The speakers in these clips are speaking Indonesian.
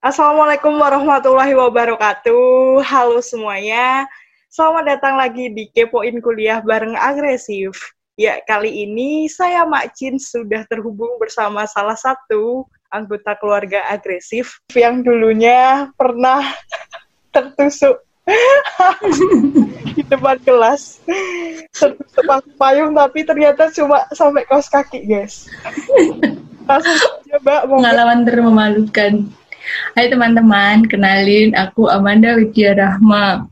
Assalamualaikum warahmatullahi wabarakatuh. Halo semuanya. Selamat datang lagi di Kepoin Kuliah bareng Agresif. Ya, kali ini saya Mak Cin sudah terhubung bersama salah satu anggota keluarga agresif yang dulunya pernah tertusuk di depan kelas tertusuk payung tapi ternyata cuma sampai kaos kaki guys langsung coba pengalaman termemalukan Hai teman-teman, kenalin aku Amanda Widya Rahma.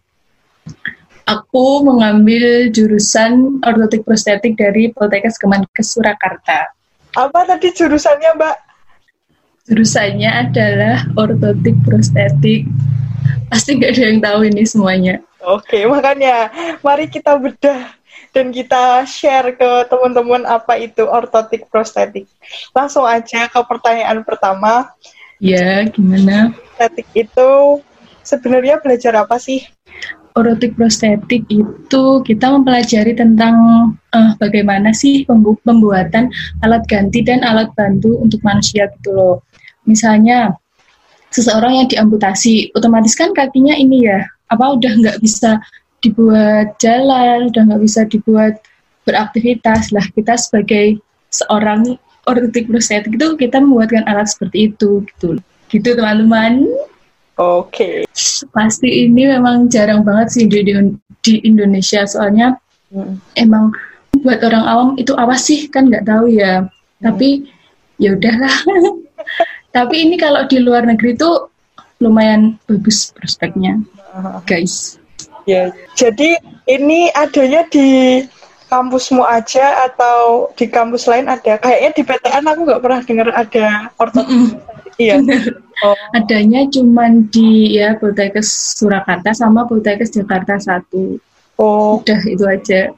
Aku mengambil jurusan ortotik prostetik dari Poltekkes Kemenkes Surakarta. Apa tadi jurusannya, Mbak? Jurusannya adalah ortotik prostetik. Pasti nggak ada yang tahu ini semuanya. Oke, makanya mari kita bedah dan kita share ke teman-teman apa itu ortotik prostetik. Langsung aja ke pertanyaan pertama. Ya, gimana? Prostetik itu sebenarnya belajar apa sih? Orotik prostetik itu kita mempelajari tentang uh, bagaimana sih pembu pembuatan alat ganti dan alat bantu untuk manusia gitu loh. Misalnya seseorang yang diamputasi, otomatis kan kakinya ini ya, apa udah nggak bisa dibuat jalan, udah nggak bisa dibuat beraktivitas lah. Kita sebagai seorang orotik prostetik itu kita membuatkan alat seperti itu gitu. Gitu teman-teman. Oke. Okay. Pasti ini memang jarang banget sih di, di Indonesia soalnya hmm. emang buat orang awam itu apa sih kan nggak tahu ya. Hmm. Tapi ya udahlah. Tapi ini kalau di luar negeri tuh lumayan bagus prospeknya, guys. Ya, jadi ini adanya di kampusmu aja atau di kampus lain ada? Kayaknya di PTN aku nggak pernah dengar ada ortodontik. Mm -mm. Iya. Oh. Adanya cuma di ya Poltekkes Surakarta sama Poltekkes Jakarta satu. Oh. Udah itu aja.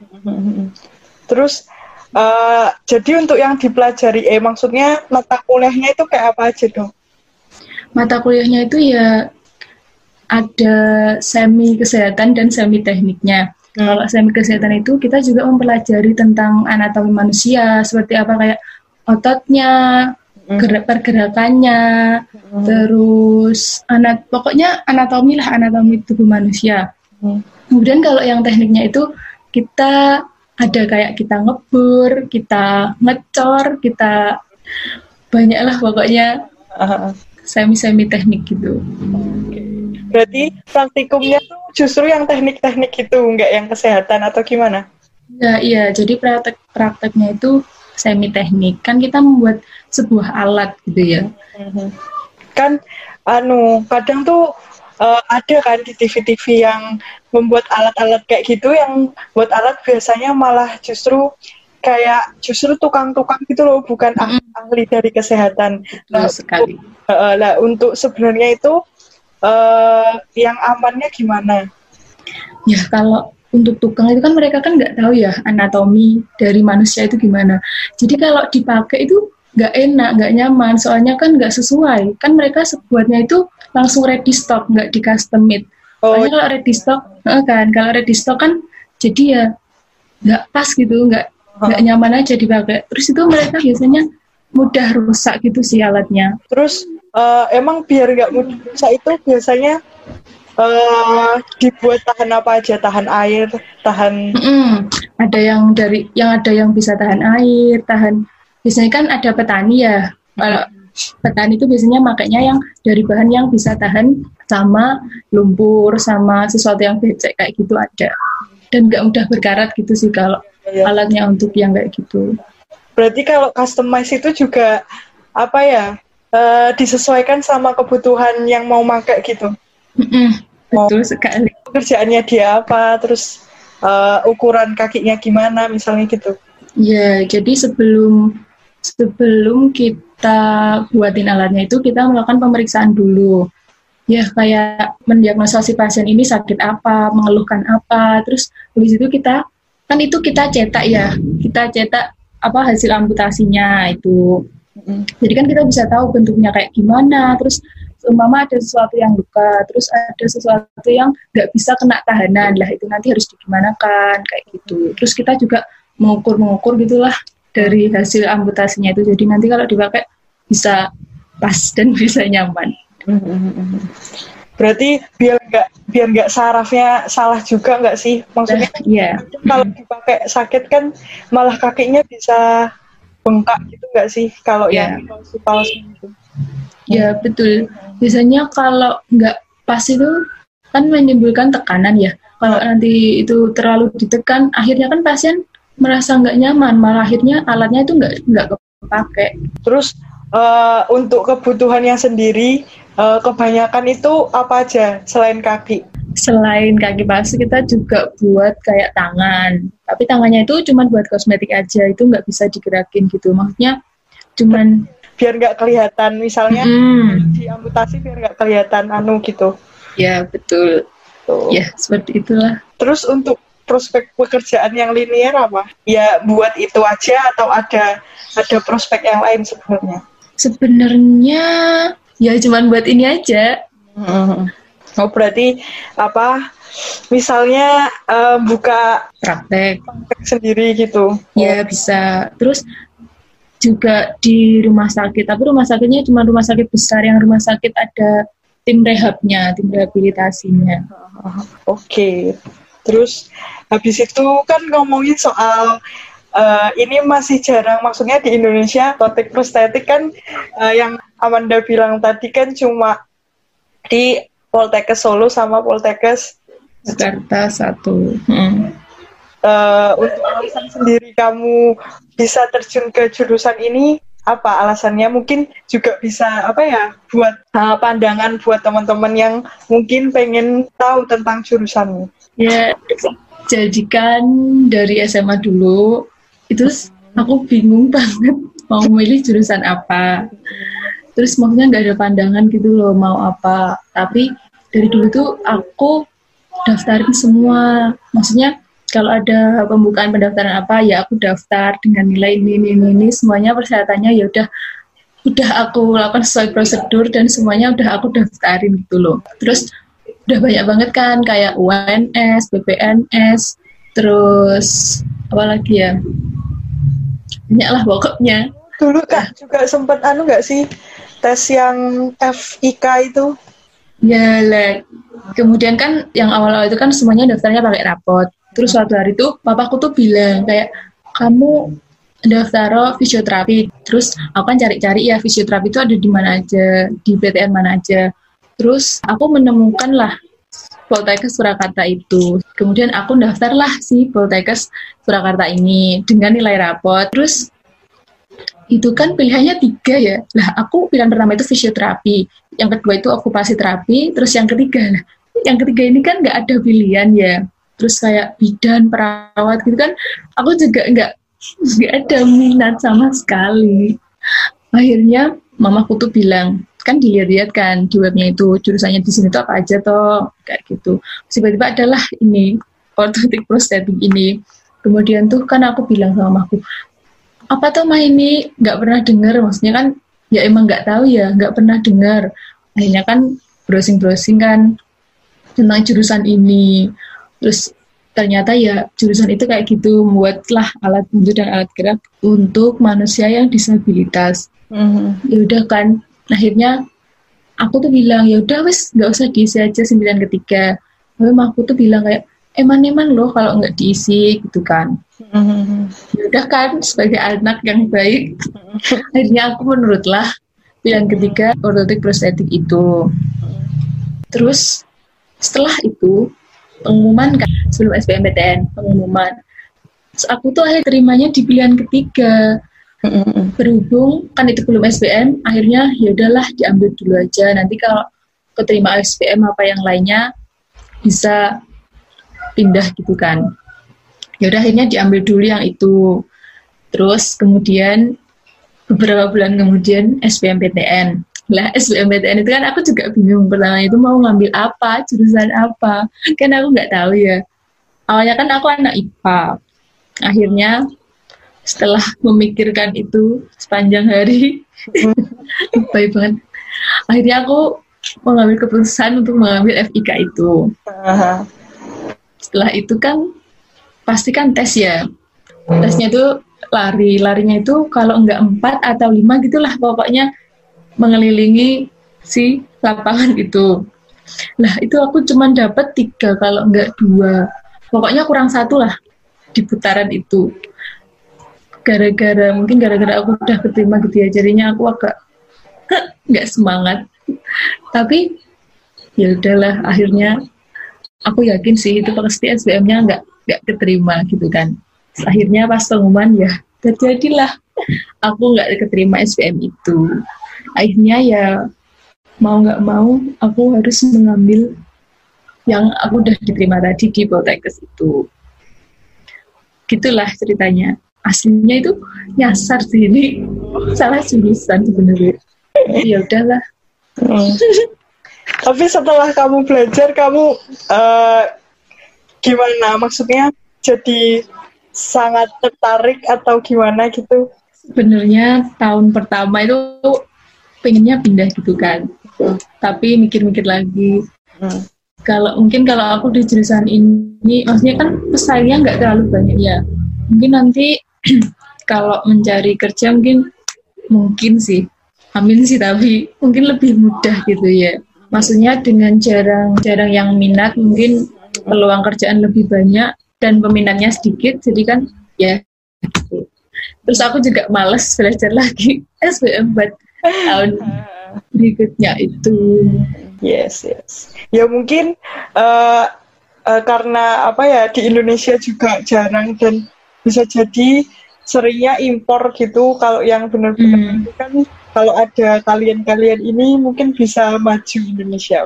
Terus uh, jadi untuk yang dipelajari eh maksudnya mata kuliahnya itu kayak apa aja dong? Mata kuliahnya itu ya ada semi kesehatan dan semi tekniknya. Kalau semi kesehatan itu kita juga mempelajari tentang anatomi manusia seperti apa kayak ototnya, Hmm. gerak pergerakannya, hmm. terus anak pokoknya anatomi lah anatomi tubuh manusia. Hmm. Kemudian kalau yang tekniknya itu kita ada kayak kita ngebur, kita ngecor, kita banyak lah pokoknya semi-semi teknik gitu. Berarti praktikumnya tuh justru yang teknik-teknik itu, nggak yang kesehatan atau gimana? Ya, iya, jadi praktek prakteknya itu semi teknik. Kan kita membuat sebuah alat gitu ya. Mm-hmm. Kan anu kadang tuh uh, ada kan di TV-TV yang membuat alat-alat kayak gitu yang buat alat biasanya malah justru kayak justru tukang-tukang gitu loh bukan mm -hmm. ahli dari kesehatan. Nah, sekali. Uh, lah untuk sebenarnya itu uh, yang amannya gimana? Ya kalau untuk tukang itu kan mereka kan nggak tahu ya anatomi dari manusia itu gimana. Jadi kalau dipakai itu nggak enak, nggak nyaman, soalnya kan nggak sesuai. Kan mereka sebuatnya itu langsung ready stock, nggak di custom made. Oh. Soalnya kalau ready stock, kan kalau ready stock kan jadi ya nggak pas gitu, nggak nggak oh. nyaman aja dipakai. Terus itu mereka biasanya mudah rusak gitu sih alatnya. Terus uh, emang biar nggak mudah itu biasanya uh, dibuat tahan apa aja? Tahan air, tahan. Mm -mm. Ada yang dari yang ada yang bisa tahan air, tahan biasanya kan ada petani ya kalau petani itu biasanya makanya yang dari bahan yang bisa tahan sama lumpur sama sesuatu yang becek kayak gitu ada dan nggak mudah berkarat gitu sih kalau ya. alatnya untuk yang kayak gitu berarti kalau customize itu juga apa ya uh, disesuaikan sama kebutuhan yang mau pakai gitu. Mm -mm, betul sekali. kerjaannya dia apa terus uh, ukuran kakinya gimana misalnya gitu. Ya jadi sebelum sebelum kita buatin alatnya itu kita melakukan pemeriksaan dulu. Ya kayak mendiagnosa si pasien ini sakit apa, mengeluhkan apa, terus habis itu kita kan itu kita cetak ya, kita cetak apa hasil amputasinya itu. Jadi kan kita bisa tahu bentuknya kayak gimana, terus umpama ada sesuatu yang luka, terus ada sesuatu yang nggak bisa kena tahanan lah itu nanti harus digimanakan kayak gitu. Terus kita juga mengukur mengukur gitulah dari hasil amputasinya itu. Jadi nanti kalau dipakai bisa pas dan bisa nyaman. Berarti biar nggak biar nggak sarafnya salah juga nggak sih? Maksudnya Nah, iya. kalau dipakai sakit kan malah kakinya bisa bengkak gitu nggak sih? Kalau Iya. yang palsu-palsu gitu. Ya betul. Biasanya kalau nggak pas itu kan menimbulkan tekanan ya. Kalau nanti itu terlalu ditekan, akhirnya kan pasien merasa nggak nyaman, malah akhirnya alatnya itu nggak nggak kepake. Terus eh, untuk kebutuhan yang sendiri eh, kebanyakan itu apa aja selain kaki? Selain kaki palsu kita juga buat kayak tangan. Tapi tangannya itu cuma buat kosmetik aja, itu nggak bisa digerakin gitu. Maksudnya cuman Biar nggak kelihatan misalnya hmm, diamputasi biar nggak kelihatan anu gitu. ya betul. Tuh. Ya seperti itulah. Terus untuk prospek pekerjaan yang linear apa? Ya buat itu aja atau ada ada prospek yang lain sebenarnya? Sebenarnya ya cuman buat ini aja. Oh berarti apa? Misalnya eh, buka Praktek. praktek sendiri gitu. Ya bisa. Terus juga di rumah sakit. Tapi rumah sakitnya cuma rumah sakit besar. Yang rumah sakit ada tim rehabnya, tim rehabilitasinya. Oke. Terus habis itu kan ngomongin soal eh, ini masih jarang maksudnya di Indonesia protek prostetik kan eh, yang Amanda bilang tadi kan cuma di Poltekkes Solo sama Poltekkes Jakarta satu. Hmm. eh, untuk alasan sendiri kamu bisa terjun ke jurusan ini apa alasannya mungkin juga bisa apa ya buat eh, pandangan buat teman-teman yang mungkin pengen tahu tentang jurusanmu. Ya jadikan dari SMA dulu itu s- aku bingung banget mau milih jurusan apa. Terus maksudnya nggak ada pandangan gitu loh mau apa. Tapi dari dulu tuh aku daftarin semua. Maksudnya kalau ada pembukaan pendaftaran apa ya aku daftar dengan nilai ini ini ini, ini. semuanya persyaratannya ya udah udah aku lakukan sesuai prosedur dan semuanya udah aku daftarin gitu loh. Terus udah banyak banget kan kayak UNS, BPNS, terus apa lagi ya? Banyak lah pokoknya. Dulu kak juga sempat anu nggak sih tes yang FIK itu? Ya lah. Kemudian kan yang awal-awal itu kan semuanya daftarnya pakai rapot. Terus suatu hari tuh papaku tuh bilang kayak kamu daftar fisioterapi. Terus aku kan cari-cari ya fisioterapi itu ada di mana aja, di PTN mana aja. Terus aku menemukan lah Poltekkes Surakarta itu. Kemudian aku daftarlah si Poltekkes Surakarta ini dengan nilai rapot. Terus itu kan pilihannya tiga ya. Lah aku pilihan pertama itu fisioterapi, yang kedua itu okupasi terapi, terus yang ketiga lah. Yang ketiga ini kan nggak ada pilihan ya. Terus kayak bidan, perawat gitu kan, aku juga nggak nggak ada minat sama sekali. Akhirnya mamaku tuh bilang, kan dilihat-lihat kan di webnya itu jurusannya di sini tuh apa aja toh kayak gitu. Tiba-tiba adalah ini orthotic prosthetic ini. Kemudian tuh kan aku bilang sama mamaku, apa tuh mah ini nggak pernah dengar? Maksudnya kan ya emang nggak tahu ya nggak pernah dengar. Akhirnya kan browsing browsing kan tentang jurusan ini. Terus ternyata ya jurusan itu kayak gitu membuatlah alat bantu dan alat gerak untuk manusia yang disabilitas. Ya udah kan akhirnya aku tuh bilang ya udah wes nggak usah diisi aja sembilan ketiga. Tapi aku tuh bilang kayak eman-eman loh kalau nggak diisi gitu kan. Ya udah kan sebagai anak yang baik. Akhirnya aku menurutlah pilihan ketiga ortotik prostetik itu. Terus setelah itu pengumuman kan sebelum SBMPTN pengumuman. Terus aku tuh akhirnya terimanya di pilihan ketiga berhubung kan itu belum SBM akhirnya ya udahlah diambil dulu aja. Nanti kalau keterima SBM apa yang lainnya bisa pindah gitu kan. Ya udah akhirnya diambil dulu yang itu. Terus kemudian beberapa bulan kemudian SBMPTN lah SBMPTN itu kan aku juga bingung pertama itu mau ngambil apa jurusan apa. Kan aku nggak tahu ya. Awalnya kan aku anak IPA akhirnya setelah memikirkan itu sepanjang hari baik banget akhirnya aku mengambil keputusan untuk mengambil FIK itu setelah itu kan pasti kan tes ya tesnya itu lari larinya itu kalau enggak empat atau lima gitulah pokoknya mengelilingi si lapangan itu. Lah itu aku cuma dapat tiga kalau enggak dua. Pokoknya kurang satu lah di putaran itu. Gara-gara mungkin gara-gara aku udah keterima gitu ya, jadinya aku agak nggak semangat. Tapi ya udahlah akhirnya aku yakin sih itu pasti SBM-nya nggak nggak keterima gitu kan. Akhirnya pas pengumuman ya terjadilah aku nggak keterima SBM itu. Akhirnya ya mau nggak mau aku harus mengambil yang aku udah diterima tadi di Poltekkes itu gitulah ceritanya aslinya itu nyasar sih. Ini salah jurusan sebenarnya. Ya udahlah. Hmm. tapi setelah kamu belajar kamu uh, gimana? Maksudnya jadi sangat tertarik atau gimana gitu? Sebenarnya tahun pertama itu pengennya pindah gitu kan. Tapi mikir-mikir lagi. Hmm. kalau mungkin kalau aku di jurusan ini maksudnya kan pesaingnya nggak terlalu banyak ya. Mungkin nanti kalau mencari kerja mungkin mungkin sih amin sih tapi mungkin lebih mudah gitu ya maksudnya dengan jarang-jarang yang minat mungkin peluang kerjaan lebih banyak dan peminatnya sedikit jadi kan ya terus aku juga males belajar lagi SBM buat tahun berikutnya itu. Yes, yes. Ya mungkin uh, uh, karena apa ya di Indonesia juga jarang dan bisa jadi seringnya impor gitu. Kalau yang benar-benar hmm. kan kalau ada kalian-kalian ini mungkin bisa maju Indonesia.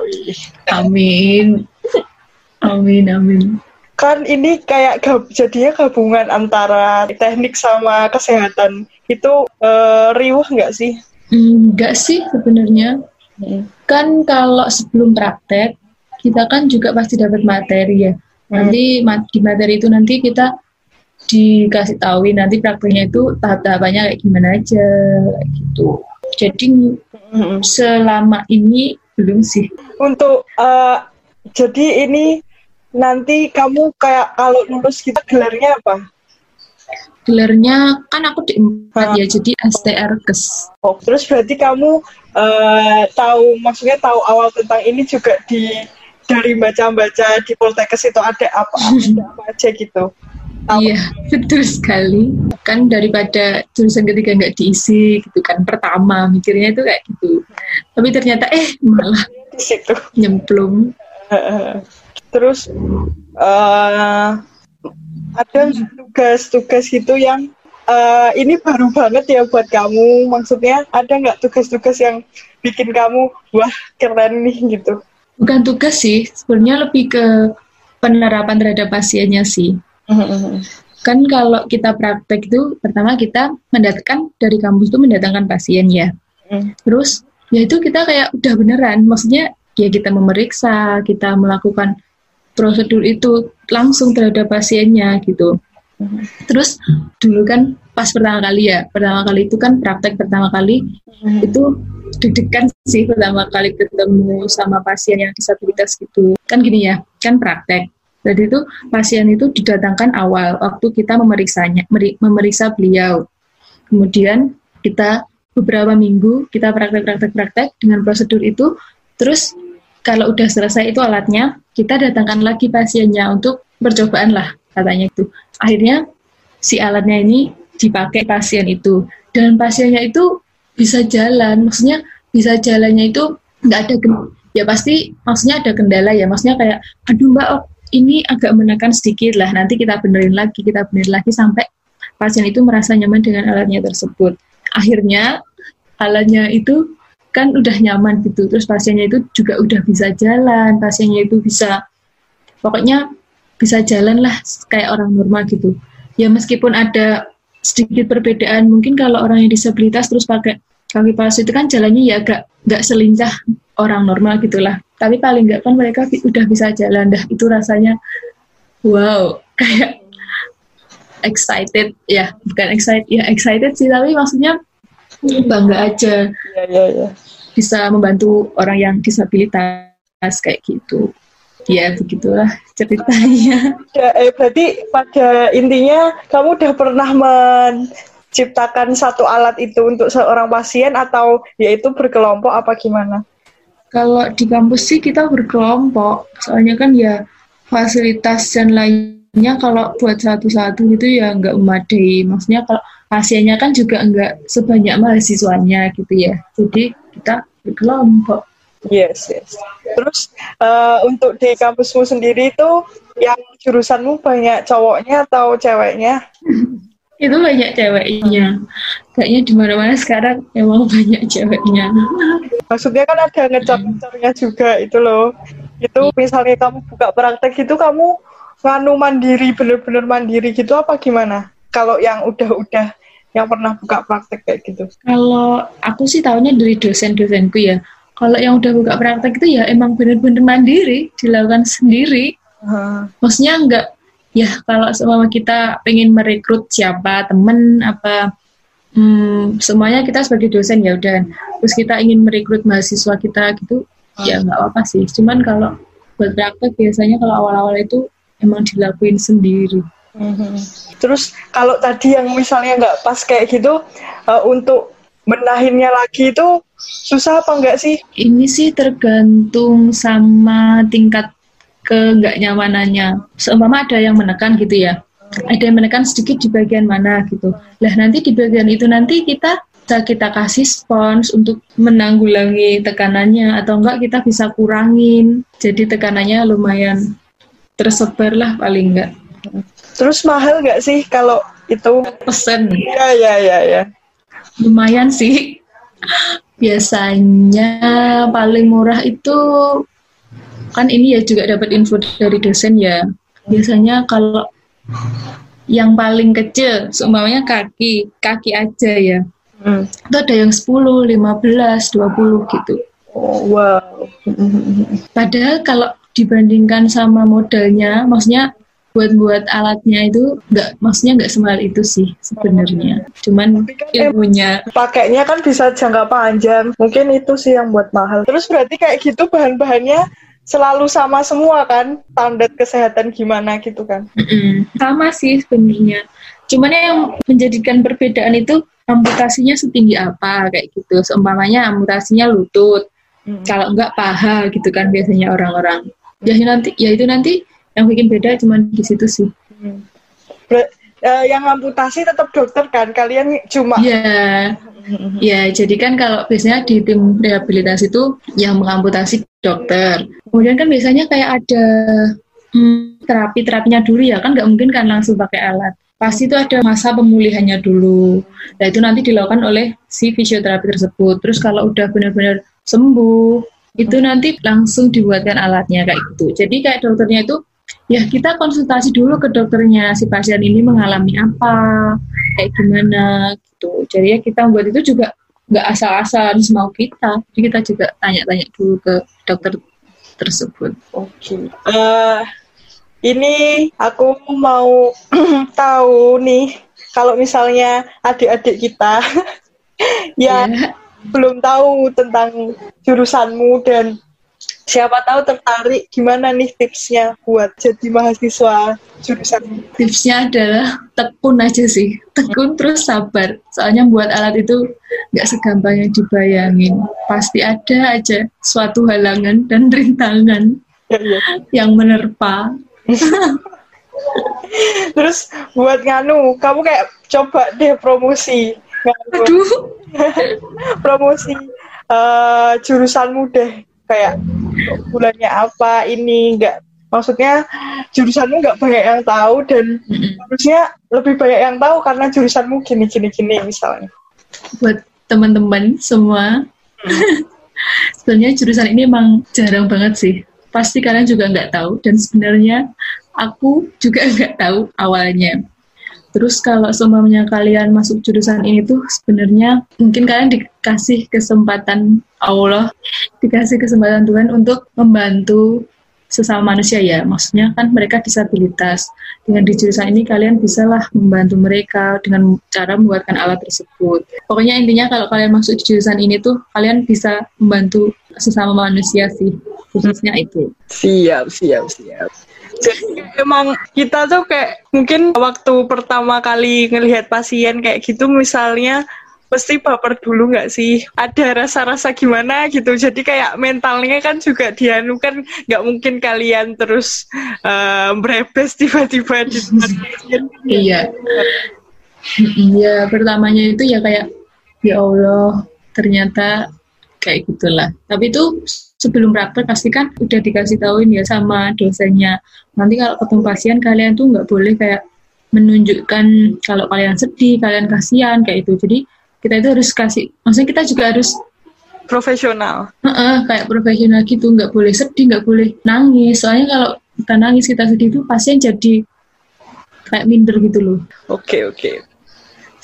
Amin. amin, amin. Kan ini kayak gab, jadinya gabungan antara teknik sama kesehatan. Itu uh, riuh nggak sih? Enggak sih sebenarnya. Hmm. Kan kalau sebelum praktek, kita kan juga pasti dapat materi ya. Hmm. Nanti di materi itu nanti kita dikasih tahu nanti prakteknya itu tahap-tahapannya kayak gimana aja kayak gitu. Jadi selama ini belum sih. Untuk uh, jadi ini nanti kamu kayak kalau lulus kita gelarnya apa? gelarnya kan aku di empat ya jadi STR kes oh terus berarti kamu uh, tahu maksudnya tahu awal tentang ini juga di dari baca-baca di Poltekkes itu ada apa ada apa aja gitu Iya, betul sekali. Kan daripada jurusan ketiga nggak diisi gitu kan pertama mikirnya itu kayak gitu. Tapi ternyata eh malah di situ nyemplung. Terus uh, ada tugas-tugas itu yang uh, ini baru banget ya buat kamu. Maksudnya ada nggak tugas-tugas yang bikin kamu wah keren nih gitu? Bukan tugas sih, sebenarnya lebih ke penerapan terhadap pasiennya sih. Kan kalau kita praktek itu pertama kita mendatangkan dari kampus itu mendatangkan pasien ya. Mm. Terus ya itu kita kayak udah beneran, maksudnya ya kita memeriksa, kita melakukan prosedur itu langsung terhadap pasiennya gitu. Terus dulu kan pas pertama kali ya, pertama kali itu kan praktek pertama kali hmm. itu deg-degan sih pertama kali ketemu sama pasien yang disabilitas gitu. Kan gini ya, kan praktek. Jadi itu pasien itu didatangkan awal waktu kita memeriksanya, memeriksa beliau. Kemudian kita beberapa minggu kita praktek-praktek-praktek dengan prosedur itu, terus kalau udah selesai itu alatnya, kita datangkan lagi pasiennya untuk percobaan lah katanya itu. Akhirnya si alatnya ini dipakai pasien itu dan pasiennya itu bisa jalan, maksudnya bisa jalannya itu nggak ada ya pasti maksudnya ada kendala ya, maksudnya kayak aduh mbak ini agak menekan sedikit lah, nanti kita benerin lagi, kita benerin lagi sampai pasien itu merasa nyaman dengan alatnya tersebut. Akhirnya alatnya itu kan udah nyaman gitu. Terus pasiennya itu juga udah bisa jalan pasiennya itu bisa pokoknya bisa jalan lah kayak orang normal gitu. Ya meskipun ada sedikit perbedaan mungkin kalau orang yang disabilitas terus pakai kaki palsu itu kan jalannya ya agak nggak selincah orang normal gitulah. Tapi paling nggak kan mereka udah bisa jalan dah. Itu rasanya wow kayak excited. Ya bukan excited ya excited sih. Tapi maksudnya bangga aja. Ya, ya, ya. bisa membantu orang yang disabilitas kayak gitu. Ya begitulah ceritanya. Ya, eh, berarti pada intinya kamu udah pernah menciptakan satu alat itu untuk seorang pasien atau yaitu berkelompok apa gimana Kalau di kampus sih kita berkelompok, soalnya kan ya fasilitas dan lainnya kalau buat satu-satu gitu ya nggak memadai. Maksudnya kalau pasiennya kan juga nggak sebanyak mahasiswanya gitu ya. Jadi kita berkelompok. Yes, yes. Terus uh, untuk di kampusmu sendiri itu yang jurusanmu banyak cowoknya atau ceweknya? itu banyak ceweknya. Kayaknya di mana mana sekarang emang banyak ceweknya. Maksudnya kan ada ngecor-ngecornya juga itu loh. Itu misalnya kamu buka praktek itu kamu nganu mandiri bener-bener mandiri gitu apa gimana? Kalau yang udah-udah yang pernah buka praktek kayak gitu. Kalau aku sih tahunya dari dosen-dosenku ya. Kalau yang udah buka praktek itu ya emang bener-bener mandiri dilakukan sendiri. Uh. maksudnya enggak ya kalau semua kita pengen merekrut siapa temen apa hmm, semuanya kita sebagai dosen ya udah terus kita ingin merekrut mahasiswa kita gitu ya nggak apa-apa sih cuman kalau buat praktek biasanya kalau awal-awal itu emang dilakuin sendiri mm-hmm. terus kalau tadi yang misalnya nggak pas kayak gitu uh, untuk benahinnya lagi itu susah apa enggak sih? Ini sih tergantung sama tingkat ke nggak nyamanannya. Seumpama ada yang menekan gitu ya, ada yang menekan sedikit di bagian mana gitu. Lah nanti di bagian itu nanti kita bisa kita kasih spons untuk menanggulangi tekanannya atau enggak kita bisa kurangin. Jadi tekanannya lumayan tersebar lah paling enggak. Terus mahal nggak sih kalau itu? Pesen. Iya, iya, iya, ya. Lumayan sih. Biasanya paling murah itu kan ini ya juga dapat info dari dosen ya. Biasanya kalau yang paling kecil seumpamanya kaki kaki aja ya. Hmm. itu ada yang 10, 15, 20 gitu. Oh, wow. Padahal kalau dibandingkan sama modalnya maksudnya buat-buat alatnya itu nggak maksudnya nggak semahal itu sih sebenarnya. Cuman kan ilmunya. pakainya kan bisa jangka panjang. Mungkin itu sih yang buat mahal. Terus berarti kayak gitu bahan-bahannya selalu sama semua kan standar kesehatan gimana gitu kan mm-hmm. sama sih sebenarnya cuman yang menjadikan perbedaan itu amputasinya setinggi apa kayak gitu seumpamanya amputasinya lutut mm-hmm. kalau enggak paha gitu kan biasanya orang-orang ya nanti ya itu nanti yang bikin beda cuman di situ sih. Ber- uh, yang amputasi tetap dokter kan kalian cuma ya Ya, jadi kan kalau biasanya di tim rehabilitasi itu yang mengamputasi dokter. Kemudian kan biasanya kayak ada hmm, terapi-terapinya dulu ya, kan nggak mungkin kan langsung pakai alat. Pasti itu ada masa pemulihannya dulu. Nah itu nanti dilakukan oleh si fisioterapi tersebut. Terus kalau udah benar-benar sembuh, itu nanti langsung dibuatkan alatnya kayak gitu. Jadi kayak dokternya itu ya kita konsultasi dulu ke dokternya si pasien ini mengalami apa kayak gimana gitu jadi ya kita buat itu juga nggak asal-asalan semau kita jadi kita juga tanya-tanya dulu ke dokter tersebut oke okay. uh, eh, ini aku mau tahu nih kalau misalnya adik-adik kita yang yeah. belum tahu tentang jurusanmu dan siapa tahu tertarik gimana nih tipsnya buat jadi mahasiswa jurusan tipsnya adalah tekun aja sih. Tekun terus sabar. Soalnya buat alat itu nggak segampang yang dibayangin. Pasti ada aja suatu halangan dan rintangan ya, ya. yang menerpa. Terus buat nganu kamu kayak coba deh promosi. Aduh. Promosi uh, jurusanmu deh. Kayak bulannya apa ini enggak maksudnya jurusanmu nggak banyak yang tahu dan harusnya lebih banyak yang tahu karena jurusanmu gini gini gini misalnya. Buat teman-teman semua hmm. sebenarnya jurusan ini emang jarang banget sih. Pasti kalian juga nggak tahu dan sebenarnya aku juga nggak tahu awalnya Terus kalau semuanya kalian masuk jurusan ini tuh sebenarnya mungkin kalian dikasih kesempatan Allah, dikasih kesempatan Tuhan untuk membantu sesama manusia ya. Maksudnya kan mereka disabilitas. Dengan di jurusan ini kalian bisalah membantu mereka dengan cara membuatkan alat tersebut. Pokoknya intinya kalau kalian masuk di jurusan ini tuh kalian bisa membantu sesama manusia sih. Khususnya itu. Siap, siap, siap. Jadi emang kita tuh kayak mungkin waktu pertama kali ngelihat pasien kayak gitu misalnya mesti baper dulu nggak sih? Ada rasa-rasa gimana gitu. Jadi kayak mentalnya kan juga dianu kan nggak mungkin kalian terus uh, tiba-tiba di Iya. Iya, pertamanya itu ya kayak ya Allah, ternyata kayak gitulah. Tapi itu sebelum praktek pasti kan udah dikasih tahuin ya sama dosennya. Nanti kalau ketemu pasien kalian tuh nggak boleh kayak menunjukkan kalau kalian sedih, kalian kasihan kayak itu. Jadi kita itu harus kasih, maksudnya kita juga harus profesional. Uh -uh, kayak profesional gitu, nggak boleh sedih, nggak boleh nangis. Soalnya kalau kita nangis, kita sedih itu pasien jadi kayak minder gitu loh. Oke okay, oke. Okay.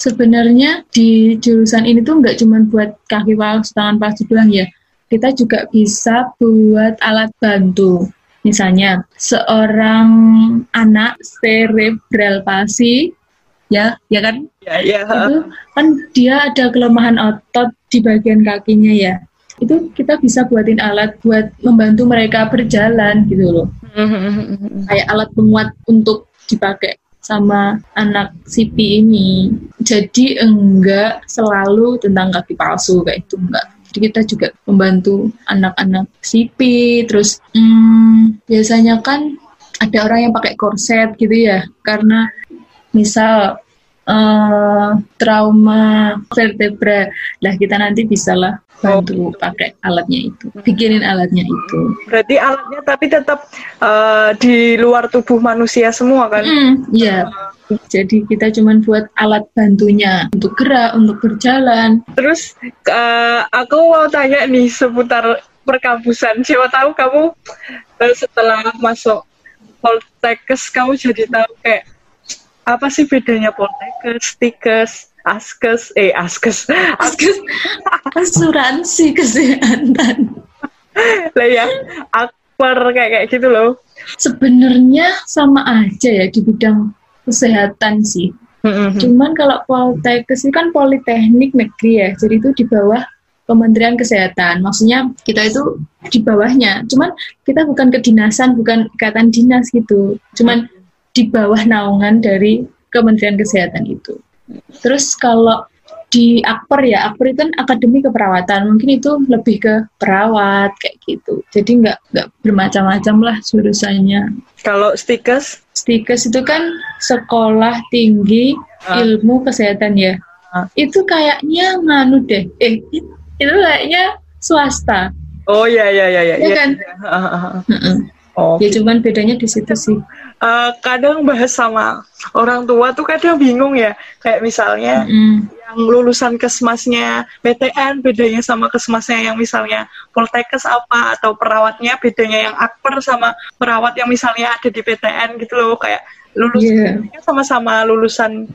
Sebenarnya di jurusan ini tuh nggak cuma buat kaki palsu, tangan palsu doang ya. Kita juga bisa buat alat bantu. Misalnya, seorang anak cerebral palsi, ya, ya kan? Ya, ya. Itu kan dia ada kelemahan otot di bagian kakinya ya. Itu kita bisa buatin alat buat membantu mereka berjalan gitu loh. Kayak alat penguat untuk dipakai sama anak sipi ini. Jadi enggak selalu tentang kaki palsu kayak itu enggak. Jadi kita juga membantu anak-anak sipit, terus hmm, biasanya kan ada orang yang pakai korset gitu ya, karena misal uh, trauma vertebra, lah kita nanti bisa lah bantu oh. pakai alatnya itu, bikinin alatnya itu. Berarti alatnya tapi tetap uh, di luar tubuh manusia semua kan? Iya. Mm, jadi kita cuma buat alat bantunya untuk gerak, untuk berjalan. Terus uh, aku mau tanya nih seputar perkampusan. Siapa tahu kamu setelah masuk Poltekkes kamu jadi tahu kayak apa sih bedanya Poltekkes, Tikes, Askes, eh Askes, Askes, asuransi kesehatan. lah ya, akper kayak kayak gitu loh. Sebenarnya sama aja ya di bidang kesehatan sih. Mm-hmm. Cuman kalau Poltekkes itu kan politeknik negeri ya, jadi itu di bawah Kementerian Kesehatan. Maksudnya kita itu di bawahnya. Cuman kita bukan kedinasan, bukan ikatan dinas gitu. Cuman di bawah naungan dari Kementerian Kesehatan itu. Terus kalau di Akper ya, Akper itu kan akademi keperawatan, mungkin itu lebih ke perawat kayak gitu. Jadi nggak nggak bermacam-macam lah jurusannya. Kalau stikes? Stikes itu kan sekolah tinggi uh. ilmu kesehatan ya. Uh. Itu kayaknya nganu deh. Eh itu kayaknya swasta. Oh iya iya iya iya. Ya, ya kan? Ya. Uh, uh, uh. Oh. Ya cuman bedanya di situ sih uh, kadang bahas sama orang tua tuh kadang bingung ya. Kayak misalnya mm. yang lulusan kesmasnya PTN bedanya sama kesmasnya yang misalnya Poltekkes apa atau perawatnya bedanya yang akper sama perawat yang misalnya ada di PTN gitu loh. Kayak lulus yeah. sama-sama lulusan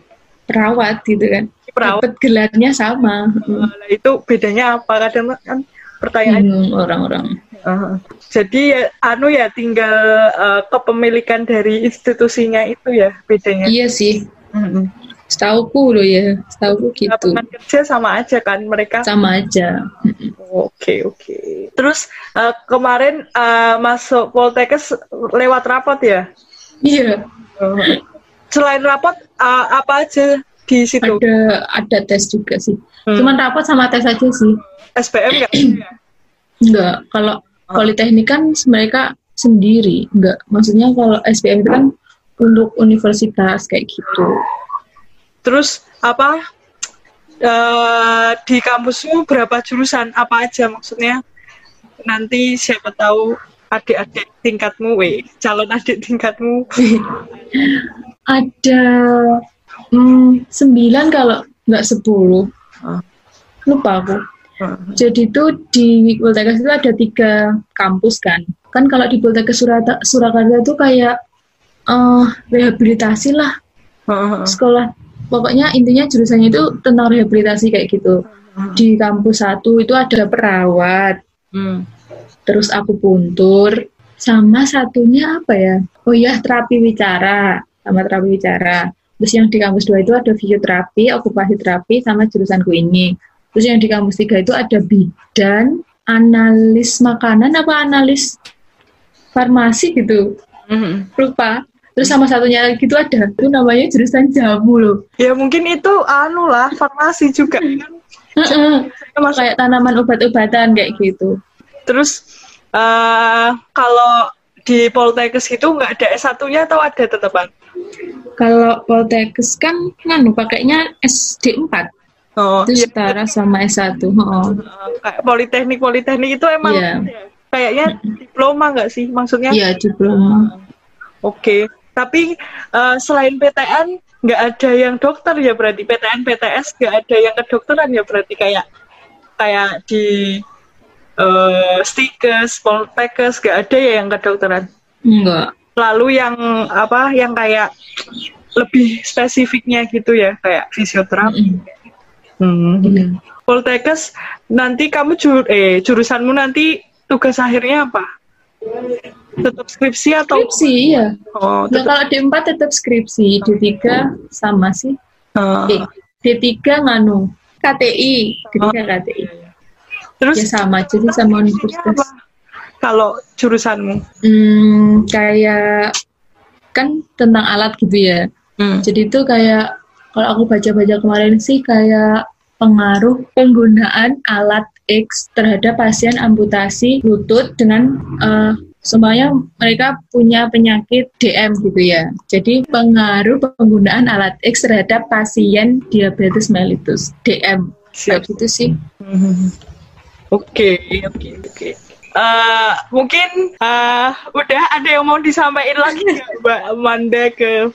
perawat gitu kan. Perawat. Dapet gelarnya sama. Uh, itu bedanya apa? Kadang kan pertanyaan orang-orang Uh, jadi ya, anu ya tinggal uh, kepemilikan dari institusinya itu ya bedanya. Iya sih. Mm-hmm. Setauku loh ya, setauku gitu. Teman kerja sama aja kan mereka? Sama aja. Oke oke. Okay, okay. Terus uh, kemarin uh, masuk Poltekkes lewat rapot ya? Iya. Uh, selain rapot uh, apa aja di situ? Ada ada tes juga sih. Hmm. Cuman rapot sama tes aja sih. SPM nggak? Enggak. Kalau Politeknik kan mereka sendiri, enggak. Maksudnya kalau SPM itu kan untuk universitas kayak gitu. Terus apa uh, di kampusmu berapa jurusan? Apa aja maksudnya? Nanti siapa tahu adik-adik tingkatmu, weh, calon adik tingkatmu. Ada hmm, sembilan kalau nggak sepuluh. Ah. Lupa aku. Jadi itu di Poltekkes itu ada tiga kampus kan. Kan kalau di Poltekkes Surata, Surakarta itu kayak uh, rehabilitasi lah. Sekolah pokoknya intinya jurusannya itu tentang rehabilitasi kayak gitu. Di kampus satu itu ada perawat. Hmm. Terus aku puntur sama satunya apa ya? Oh iya terapi wicara sama terapi wicara. Terus yang di kampus dua itu ada fisioterapi, okupasi terapi sama jurusanku ini. Terus yang di kampus tiga itu ada bidan, analis makanan apa analis farmasi gitu. Mm-hmm. Lupa. Terus sama satunya lagi itu ada, itu namanya jurusan jamu loh. Ya mungkin itu anu lah, farmasi juga kan. Kayak tanaman obat-obatan kayak gitu. Terus uh, kalau di Poltekkes itu nggak ada S1-nya atau ada tetepan? Kalau Poltekkes kan nganu pakainya SD 4. Oh, itu iya. setara sama S1. Oh. Kayak politeknik politeknik itu emang yeah. kayaknya diploma nggak sih maksudnya? Iya, yeah, diploma. Oke. Okay. Tapi uh, selain PTN nggak ada yang dokter ya berarti PTN PTS nggak ada yang kedokteran ya berarti kayak kayak di uh, stikes, poltekes nggak ada ya yang kedokteran? Enggak. Lalu yang apa yang kayak lebih spesifiknya gitu ya kayak fisioterapi. Mm -hmm Hmm. Hmm. Poltekkes nanti kamu jur eh jurusanmu nanti tugas akhirnya apa? Tetap skripsi atau? Skripsi ya. Oh, tetap... Ya, kalau D4 tetap skripsi, D3 sama sih. Uh. Eh, D3 nganu KTI, D3 oh. KTI. Terus ya sama, jadi sama universitas. Kalau jurusanmu? Hmm, kayak kan tentang alat gitu ya. Hmm. Jadi itu kayak kalau aku baca-baca kemarin sih kayak pengaruh penggunaan alat X terhadap pasien amputasi lutut dengan uh, semuanya mereka punya penyakit DM gitu ya. Jadi pengaruh penggunaan alat X terhadap pasien diabetes mellitus DM. Siap gitu sih. Oke, oke, oke uh, mungkin uh, udah ada yang mau disampaikan lagi Mbak Amanda ke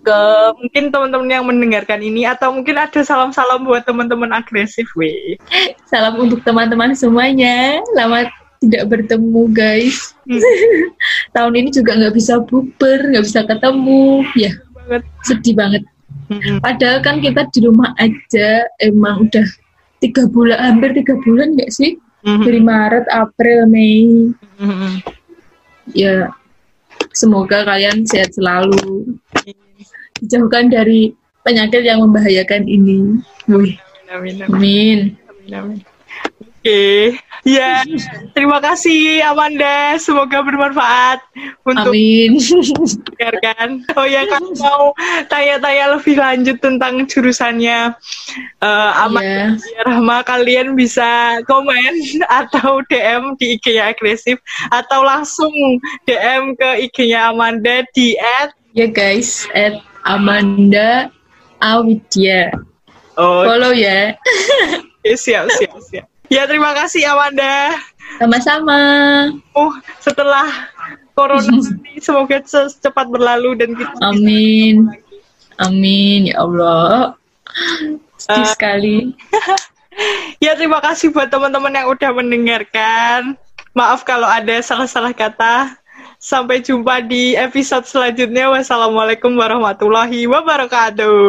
ke mungkin teman-teman yang mendengarkan ini atau mungkin ada salam-salam buat teman-teman agresif we. Salam untuk teman-teman semuanya. Lama tidak bertemu guys. Hmm. Tahun ini juga nggak bisa buper, nggak bisa ketemu. Ya, banget. sedih banget. Hmm. Padahal kan kita di rumah aja emang udah tiga bulan hampir tiga bulan nggak sih? Hmm dari Maret, April, Mei. Mm-hmm. Ya, semoga kalian sehat selalu. Dijauhkan dari penyakit yang membahayakan ini. Amin. Amin. Amin. amin. amin, amin. Oke, ya terima kasih Amanda. Semoga bermanfaat untuk Amin. dengarkan. Oh ya, kalau mau tanya-tanya lebih lanjut tentang jurusannya uh, Amanda yeah. Rahma, kalian bisa komen atau DM di IG-nya agresif atau langsung DM ke IG-nya Amanda di at ya guys at Amanda Awidya. Oh. Follow ya. siap, siap, siap. Ya terima kasih Amanda. Sama-sama. Oh setelah corona ini semoga cepat berlalu dan kita. Amin. Amin ya Allah. Sedih uh, sekali. ya terima kasih buat teman-teman yang udah mendengarkan. Maaf kalau ada salah-salah kata. Sampai jumpa di episode selanjutnya. Wassalamualaikum warahmatullahi wabarakatuh.